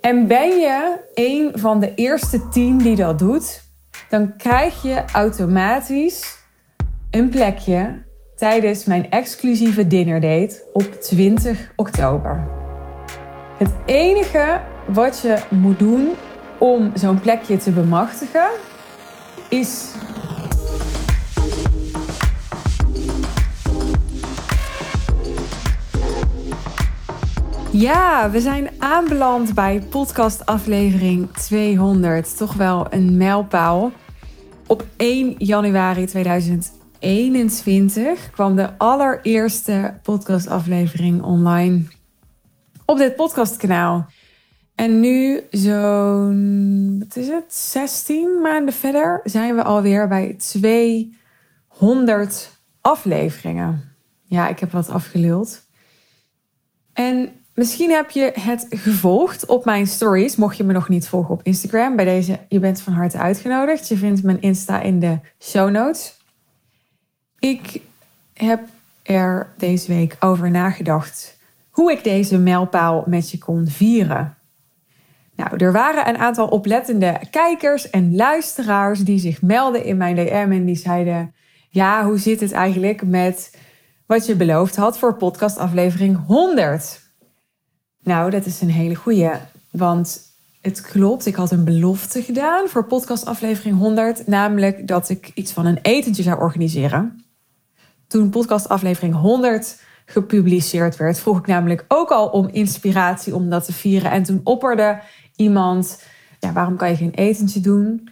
En ben je een van de eerste tien die dat doet, dan krijg je automatisch een plekje tijdens mijn exclusieve date op 20 oktober. Het enige wat je moet doen om zo'n plekje te bemachtigen is Ja, we zijn aanbeland bij podcast aflevering 200. Toch wel een mijlpaal. Op 1 januari 2021 kwam de allereerste podcastaflevering online op dit podcastkanaal. En nu zo'n, wat is het, 16 maanden verder zijn we alweer bij 200 afleveringen. Ja, ik heb wat afgeluld. En Misschien heb je het gevolgd op mijn stories. Mocht je me nog niet volgen op Instagram, bij deze, je bent van harte uitgenodigd. Je vindt mijn Insta in de show notes. Ik heb er deze week over nagedacht hoe ik deze mijlpaal met je kon vieren. Nou, er waren een aantal oplettende kijkers en luisteraars die zich melden in mijn DM en die zeiden: Ja, hoe zit het eigenlijk met wat je beloofd had voor podcastaflevering 100? Nou, dat is een hele goeie. Want het klopt, ik had een belofte gedaan voor podcastaflevering 100. Namelijk dat ik iets van een etentje zou organiseren. Toen podcastaflevering 100 gepubliceerd werd, vroeg ik namelijk ook al om inspiratie om dat te vieren. En toen opperde iemand, ja, waarom kan je geen etentje doen?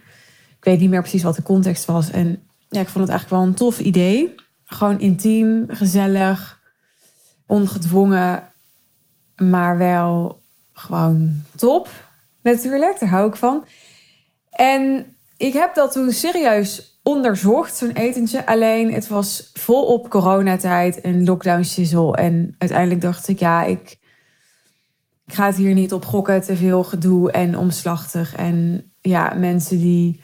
Ik weet niet meer precies wat de context was. En ja, ik vond het eigenlijk wel een tof idee. Gewoon intiem, gezellig, ongedwongen maar wel gewoon top. Natuurlijk, daar hou ik van. En ik heb dat toen serieus onderzocht, zo'n etentje. Alleen het was volop coronatijd en lockdown shizzle. En uiteindelijk dacht ik, ja, ik, ik ga het hier niet op gokken. Te veel gedoe en omslachtig. En ja, mensen die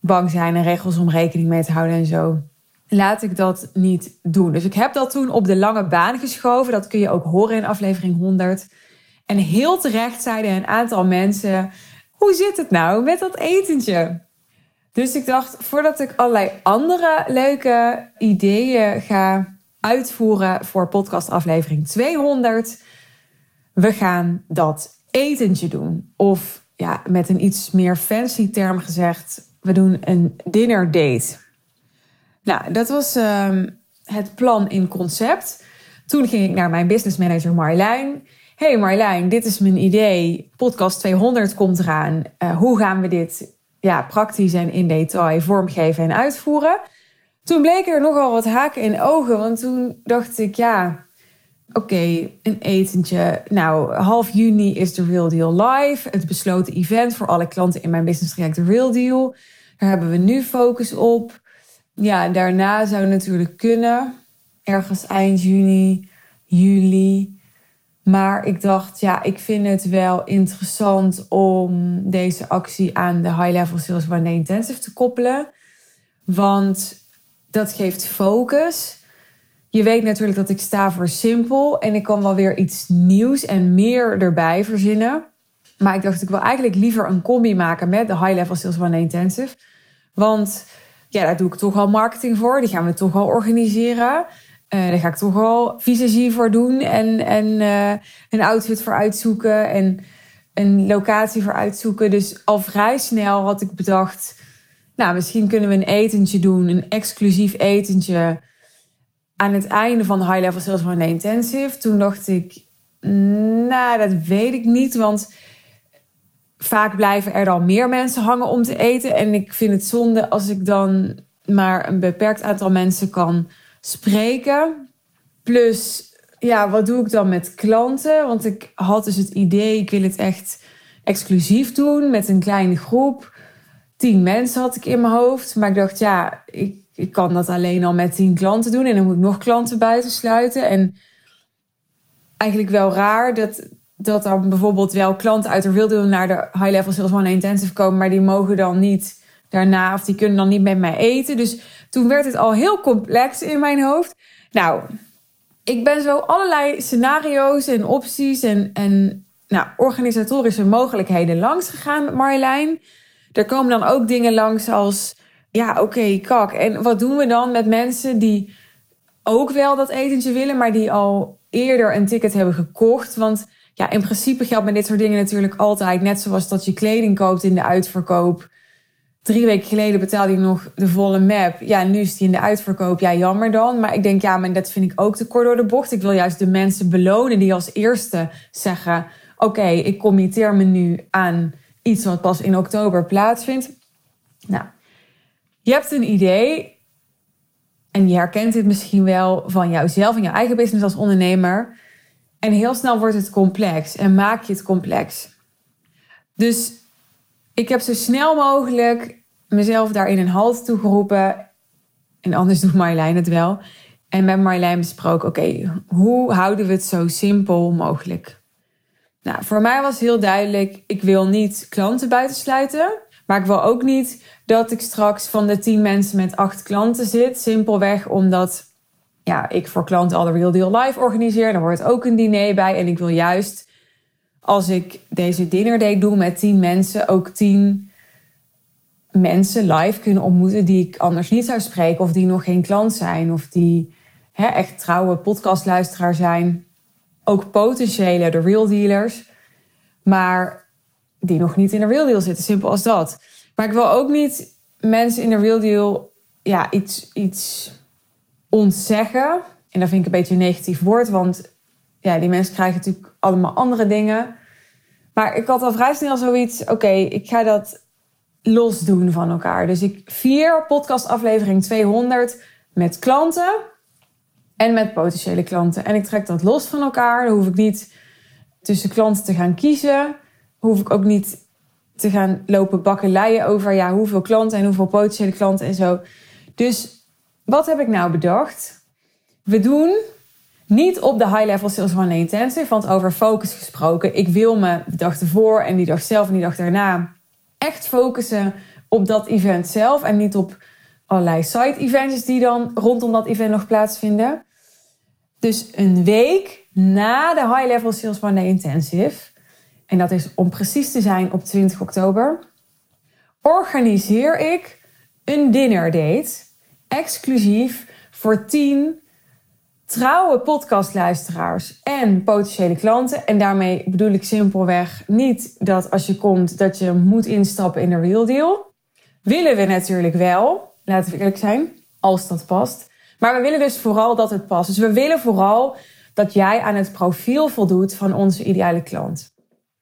bang zijn en regels om rekening mee te houden en zo laat ik dat niet doen. Dus ik heb dat toen op de lange baan geschoven. Dat kun je ook horen in aflevering 100. En heel terecht zeiden een aantal mensen: hoe zit het nou met dat etentje? Dus ik dacht, voordat ik allerlei andere leuke ideeën ga uitvoeren voor podcast aflevering 200, we gaan dat etentje doen. Of ja, met een iets meer fancy term gezegd, we doen een dinner date. Nou, dat was uh, het plan in concept. Toen ging ik naar mijn business manager Marjolein. Hey Marjolein, dit is mijn idee. Podcast 200 komt eraan. Uh, hoe gaan we dit ja, praktisch en in detail vormgeven en uitvoeren? Toen bleken er nogal wat haken in ogen. Want toen dacht ik, ja, oké, een etentje. Nou, half juni is de Real Deal live. Het besloten event voor alle klanten in mijn business traject, de Real Deal. Daar hebben we nu focus op ja, daarna zou natuurlijk kunnen. Ergens eind juni, juli. Maar ik dacht, ja, ik vind het wel interessant om deze actie aan de High Level Sales One Intensive te koppelen. Want dat geeft focus. Je weet natuurlijk dat ik sta voor simpel en ik kan wel weer iets nieuws en meer erbij verzinnen. Maar ik dacht, ik wil eigenlijk liever een combi maken met de High Level Sales One Intensive. Want ja, daar doe ik toch al marketing voor. Die gaan we toch al organiseren. Uh, daar ga ik toch al visagie voor doen. En, en uh, een outfit voor uitzoeken. En een locatie voor uitzoeken. Dus al vrij snel had ik bedacht... Nou, misschien kunnen we een etentje doen. Een exclusief etentje. Aan het einde van de High Level Sales van de Intensive. Toen dacht ik... Nou, dat weet ik niet. Want vaak blijven er dan meer mensen hangen om te eten. En ik vind het zonde als ik dan maar een beperkt aantal mensen kan spreken. Plus, ja, wat doe ik dan met klanten? Want ik had dus het idee, ik wil het echt exclusief doen met een kleine groep. Tien mensen had ik in mijn hoofd. Maar ik dacht, ja, ik, ik kan dat alleen al met tien klanten doen. En dan moet ik nog klanten buitensluiten. En eigenlijk wel raar dat, dat dan bijvoorbeeld wel klanten uit de deal naar de high level sales one intensive komen, maar die mogen dan niet daarna of die kunnen dan niet met mij eten. Dus toen werd het al heel complex in mijn hoofd. Nou, ik ben zo allerlei scenario's en opties en, en nou, organisatorische mogelijkheden langs gegaan met Marjolein. Er komen dan ook dingen langs als, ja, oké, kak. En wat doen we dan met mensen die ook wel dat etentje willen, maar die al eerder een ticket hebben gekocht? Want ja, in principe geldt met dit soort dingen natuurlijk altijd. Net zoals dat je kleding koopt in de uitverkoop. Drie weken geleden betaalde je nog de volle map. Ja, nu is die in de uitverkoop. Ja, jammer dan. Maar ik denk, ja, maar dat vind ik ook te kort door de bocht. Ik wil juist de mensen belonen die als eerste zeggen... oké, ik committeer me nu aan iets wat pas in oktober plaatsvindt. Nou, je hebt een idee... en je herkent dit misschien wel van jouzelf en jouw eigen business als ondernemer... En heel snel wordt het complex en maak je het complex. Dus ik heb zo snel mogelijk mezelf daarin een halt toegeroepen. En anders doet Marjolein het wel. En met Marjolein besproken, oké, hoe houden we het zo simpel mogelijk? Nou, voor mij was heel duidelijk, ik wil niet klanten buitensluiten. Maar ik wil ook niet dat ik straks van de tien mensen met acht klanten zit. Simpelweg omdat ja, ik voor klanten al de Real Deal Live organiseer. Daar hoort ook een diner bij. En ik wil juist, als ik deze dinner day doe met tien mensen, ook tien mensen live kunnen ontmoeten die ik anders niet zou spreken. Of die nog geen klant zijn. Of die hè, echt trouwe podcastluisteraar zijn. Ook potentiële, de real dealers. Maar die nog niet in de real deal zitten. Simpel als dat. Maar ik wil ook niet mensen in de real deal ja, iets, iets ontzeggen. En dat vind ik een beetje een negatief woord, want ja, die mensen krijgen natuurlijk allemaal andere dingen. Maar ik had al vrij snel zoiets, oké, ik ga dat los doen van elkaar. Dus ik vier podcastaflevering 200 met klanten en met potentiële klanten. En ik trek dat los van elkaar. Dan hoef ik niet tussen klanten te gaan kiezen. Hoef ik ook niet te gaan lopen bakkeleien over ja, hoeveel klanten en hoeveel potentiële klanten en zo. Dus wat heb ik nou bedacht? We doen niet op de High Level Sales Day Intensive, want over focus gesproken. Ik wil me de dag ervoor en die dag zelf en die dag daarna echt focussen op dat event zelf en niet op allerlei side events die dan rondom dat event nog plaatsvinden. Dus een week na de High Level Sales Day Intensive, en dat is om precies te zijn op 20 oktober, organiseer ik een dinner date exclusief voor 10 trouwe podcastluisteraars en potentiële klanten. En daarmee bedoel ik simpelweg niet dat als je komt dat je moet instappen in de real deal. Willen we natuurlijk wel, laten we eerlijk zijn, als dat past. Maar we willen dus vooral dat het past. Dus we willen vooral dat jij aan het profiel voldoet van onze ideale klant.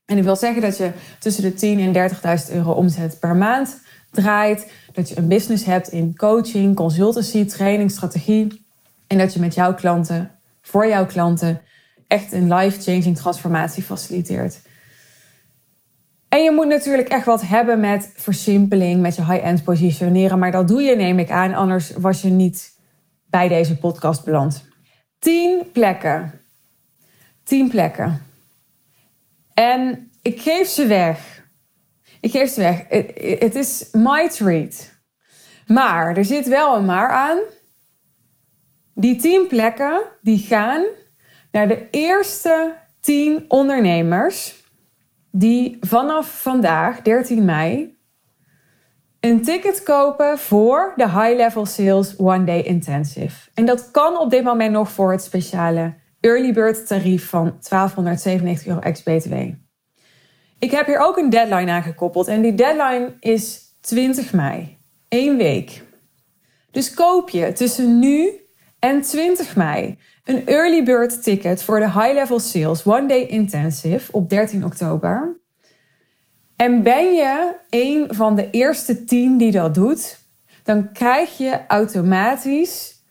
En ik wil zeggen dat je tussen de 10 en 30.000 euro omzet per maand draait. Dat je een business hebt in coaching, consultancy, training, strategie. En dat je met jouw klanten, voor jouw klanten, echt een life-changing transformatie faciliteert. En je moet natuurlijk echt wat hebben met versimpeling, met je high-end positioneren. Maar dat doe je, neem ik aan, anders was je niet bij deze podcast beland. 10 plekken. 10 plekken. En ik geef ze weg. Ik geef ze weg. Het is my treat. Maar er zit wel een maar aan. Die tien plekken die gaan naar de eerste tien ondernemers die vanaf vandaag, 13 mei, een ticket kopen voor de High Level Sales One Day Intensive. En dat kan op dit moment nog voor het speciale early bird tarief van 1297 euro ex-BTW. Ik heb hier ook een deadline aan gekoppeld en die deadline is 20 mei. Eén week. Dus koop je tussen nu en 20 mei een early bird ticket voor de High Level Sales One Day Intensive op 13 oktober. En ben je een van de eerste 10 die dat doet, dan krijg je automatisch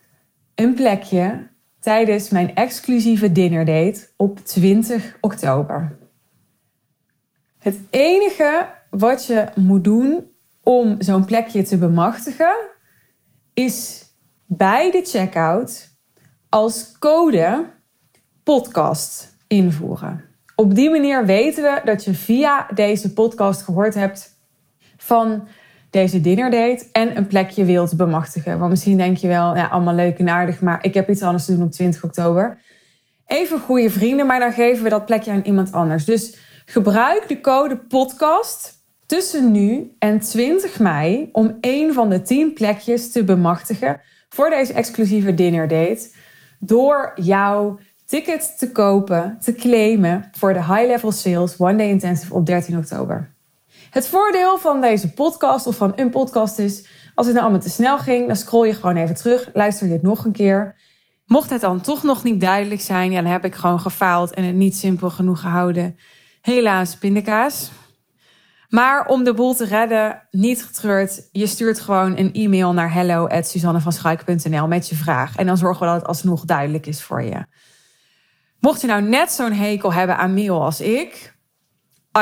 een plekje tijdens mijn exclusieve date op 20 oktober. Het enige wat je moet doen om zo'n plekje te bemachtigen, is bij de checkout als code podcast invoeren. Op die manier weten we dat je via deze podcast gehoord hebt van deze date en een plekje wilt bemachtigen. Want misschien denk je wel, ja, allemaal leuk en aardig, maar ik heb iets anders te doen op 20 oktober. even goede vrienden, maar dan geven we dat plekje aan iemand anders. Dus gebruik de code podcast tussen nu en 20 mei om een van de 10 plekjes te bemachtigen voor deze exclusieve dinner date door jouw ticket te kopen, te claimen voor de High Level Sales One Day Intensive op 13 oktober. Het voordeel van deze podcast of van een podcast is, als het nou allemaal te snel ging, dan scroll je gewoon even terug, luister je het nog een keer. Mocht het dan toch nog niet duidelijk zijn, ja, dan heb ik gewoon gefaald en het niet simpel genoeg gehouden. Helaas, pindakaas. Maar om de boel te redden, niet getreurd. Je stuurt gewoon een e-mail naar hello@suzannevanschuik.nl met je vraag. En dan zorgen we dat het alsnog duidelijk is voor je. Mocht je nou net zo'n hekel hebben aan mail als ik,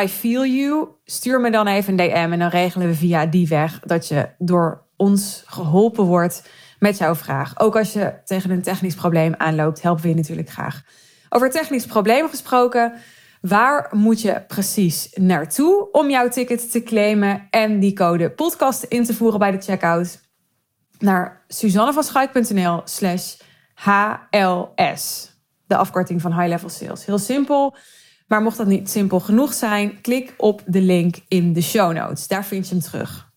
I feel you. Stuur me dan even een DM en dan regelen we via die weg dat je door ons geholpen wordt met jouw vraag. Ook als je tegen een technisch probleem aanloopt, helpen we je natuurlijk graag. Over technisch probleem gesproken, waar moet je precies naartoe om jouw ticket te claimen en die code podcast in te voeren bij de checkout? Naar suzannevanschuik.nl slash HLS. De afkorting van High Level Sales. Heel simpel. Maar mocht dat niet simpel genoeg zijn, klik op de link in de show notes. Daar vind je hem terug.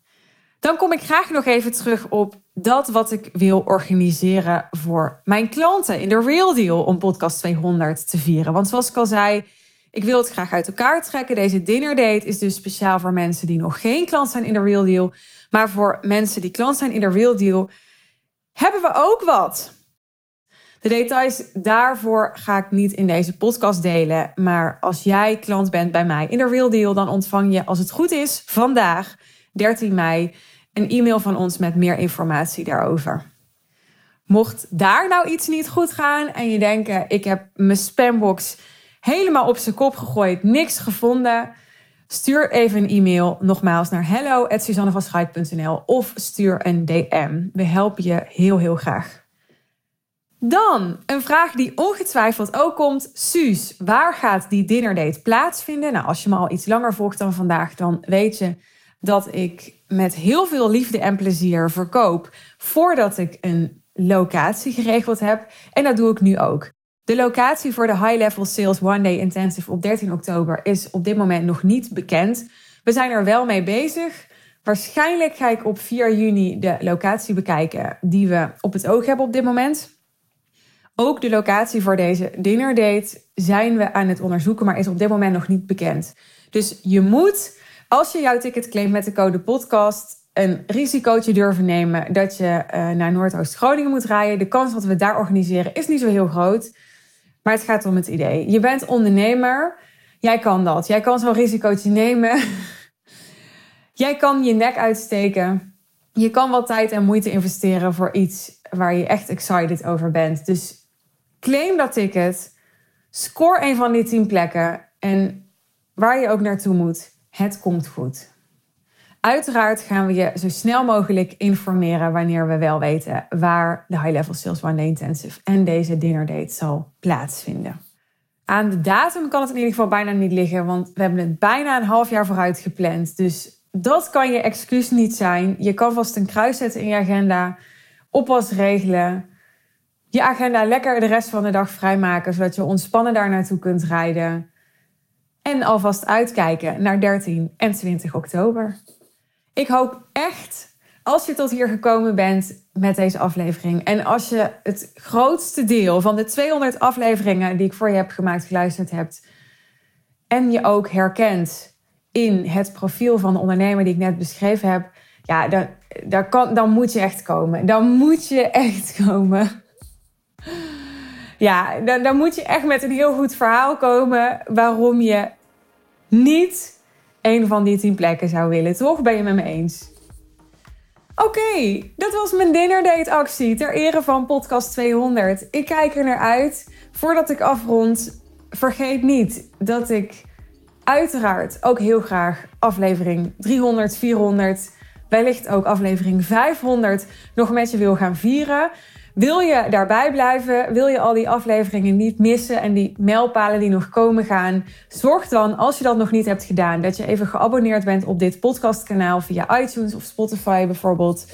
Dan kom ik graag nog even terug op dat wat ik wil organiseren voor mijn klanten in de Real Deal om podcast 200 te vieren. Want zoals ik al zei, ik wil het graag uit elkaar trekken. Deze dinner date is dus speciaal voor mensen die nog geen klant zijn in de Real Deal. Maar voor mensen die klant zijn in de Real Deal, hebben we ook wat. De details daarvoor ga ik niet in deze podcast delen. Maar als jij klant bent bij mij in de Real Deal, dan ontvang je, als het goed is, vandaag, 13 mei, een e-mail van ons met meer informatie daarover. Mocht daar nou iets niet goed gaan en je denkt, ik heb mijn spambox helemaal op zijn kop gegooid, niks gevonden. Stuur even een e-mail nogmaals naar hello@suzannevanschuik.nl of stuur een DM. We helpen je heel heel graag. Dan een vraag die ongetwijfeld ook komt. Suus, waar gaat die date plaatsvinden? Nou, als je me al iets langer volgt dan vandaag, dan weet je dat ik met heel veel liefde en plezier verkoop voordat ik een locatie geregeld heb. En dat doe ik nu ook. De locatie voor de High Level Sales One Day Intensive op 13 oktober is op dit moment nog niet bekend. We zijn er wel mee bezig. Waarschijnlijk ga ik op 4 juni de locatie bekijken die we op het oog hebben op dit moment. Ook de locatie voor deze dinner date zijn we aan het onderzoeken, maar is op dit moment nog niet bekend. Dus je moet, als je jouw ticket claimt met de code podcast, een risicootje durven nemen dat je uh, naar Noordoost-Groningen moet rijden. De kans dat we daar organiseren is niet zo heel groot. Maar het gaat om het idee. Je bent ondernemer. Jij kan dat. Jij kan zo'n risicootje nemen. Jij kan je nek uitsteken. Je kan wat tijd en moeite investeren voor iets waar je echt excited over bent. Dus claim dat ticket. Score een van die tien plekken. En waar je ook naartoe moet, het komt goed. Uiteraard gaan we je zo snel mogelijk informeren wanneer we wel weten waar de High Level Sales One Intensive en deze dinner date zal plaatsvinden. Aan de datum kan het in ieder geval bijna niet liggen, want we hebben het bijna een half jaar vooruit gepland. Dus dat kan je excuus niet zijn. Je kan vast een kruis zetten in je agenda, oppas regelen, je agenda lekker de rest van de dag vrijmaken, zodat je ontspannen daar naartoe kunt rijden. En alvast uitkijken naar 13 en 20 oktober. Ik hoop echt, als je tot hier gekomen bent met deze aflevering. En als je het grootste deel van de 200 afleveringen die ik voor je heb gemaakt, geluisterd hebt. En je ook herkent in het profiel van de ondernemer die ik net beschreven heb. Ja, dan, dan, moet je echt komen. Dan moet je echt komen. Ja, dan, dan moet je echt met een heel goed verhaal komen waarom je niet een van die tien plekken zou willen. Toch ben je met me eens? Oké, dat was mijn date actie ter ere van podcast 200. Ik kijk er naar uit. Voordat ik afrond, vergeet niet dat ik uiteraard ook heel graag aflevering 300, 400, wellicht ook aflevering 500 nog met je wil gaan vieren. Wil je daarbij blijven? Wil je al die afleveringen niet missen en die mijlpalen die nog komen gaan? Zorg dan, als je dat nog niet hebt gedaan, dat je even geabonneerd bent op dit podcastkanaal via iTunes of Spotify bijvoorbeeld.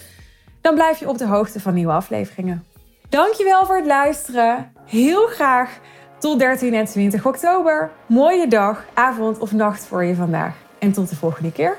Dan blijf je op de hoogte van nieuwe afleveringen. Dankjewel voor het luisteren. Heel graag tot 13 en 20 oktober. Mooie dag, avond of nacht voor je vandaag. En tot de volgende keer.